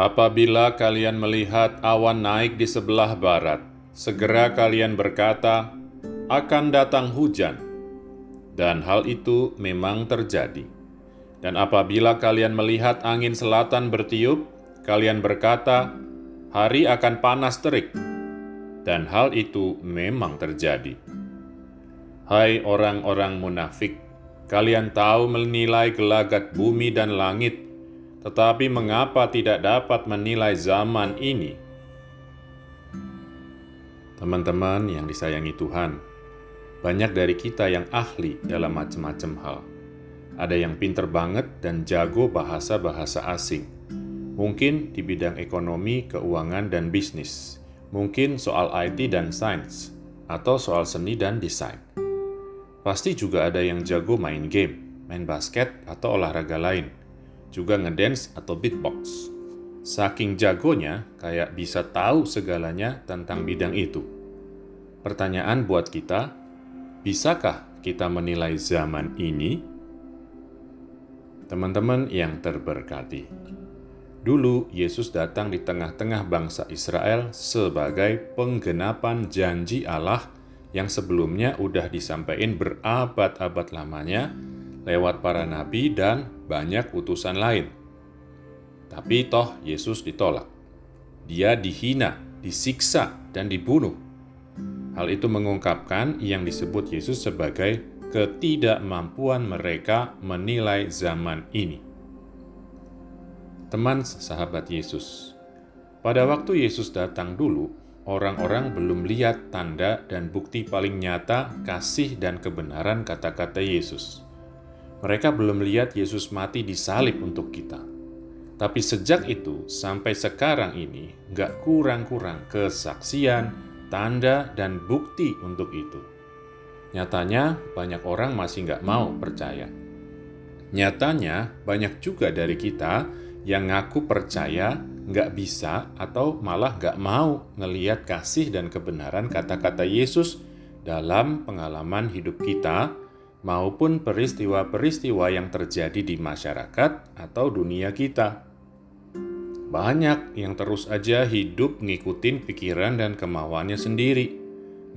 Apabila kalian melihat awan naik di sebelah barat, segera kalian berkata, "Akan datang hujan." Dan hal itu memang terjadi. Dan apabila kalian melihat angin selatan bertiup, kalian berkata, "Hari akan panas terik." Dan hal itu memang terjadi. Hai orang-orang munafik, kalian tahu menilai gelagat bumi dan langit tetapi mengapa tidak dapat menilai zaman ini? Teman-teman yang disayangi Tuhan, banyak dari kita yang ahli dalam macam-macam hal. Ada yang pinter banget dan jago bahasa-bahasa asing. Mungkin di bidang ekonomi, keuangan, dan bisnis. Mungkin soal IT dan sains, atau soal seni dan desain. Pasti juga ada yang jago main game, main basket, atau olahraga lain juga ngedance atau beatbox. Saking jagonya, kayak bisa tahu segalanya tentang bidang itu. Pertanyaan buat kita, bisakah kita menilai zaman ini? Teman-teman yang terberkati. Dulu Yesus datang di tengah-tengah bangsa Israel sebagai penggenapan janji Allah yang sebelumnya udah disampaikan berabad-abad lamanya lewat para nabi dan banyak utusan lain. Tapi toh Yesus ditolak. Dia dihina, disiksa, dan dibunuh. Hal itu mengungkapkan yang disebut Yesus sebagai ketidakmampuan mereka menilai zaman ini. Teman sahabat Yesus, pada waktu Yesus datang dulu, orang-orang belum lihat tanda dan bukti paling nyata kasih dan kebenaran kata-kata Yesus. Mereka belum melihat Yesus mati di salib untuk kita. Tapi sejak itu sampai sekarang ini gak kurang-kurang kesaksian, tanda, dan bukti untuk itu. Nyatanya banyak orang masih gak mau percaya. Nyatanya banyak juga dari kita yang ngaku percaya, gak bisa, atau malah gak mau ngeliat kasih dan kebenaran kata-kata Yesus dalam pengalaman hidup kita maupun peristiwa-peristiwa yang terjadi di masyarakat atau dunia kita. Banyak yang terus aja hidup ngikutin pikiran dan kemauannya sendiri,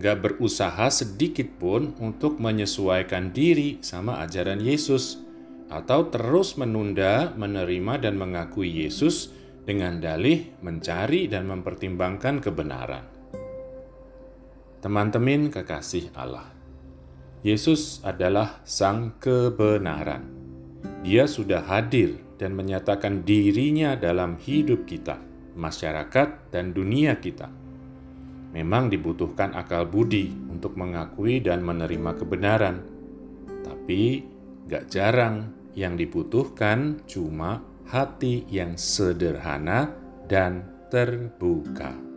gak berusaha sedikit pun untuk menyesuaikan diri sama ajaran Yesus, atau terus menunda, menerima, dan mengakui Yesus dengan dalih mencari dan mempertimbangkan kebenaran. Teman-teman kekasih Allah, Yesus adalah Sang Kebenaran. Dia sudah hadir dan menyatakan dirinya dalam hidup kita, masyarakat, dan dunia kita. Memang dibutuhkan akal budi untuk mengakui dan menerima kebenaran, tapi gak jarang yang dibutuhkan cuma hati yang sederhana dan terbuka.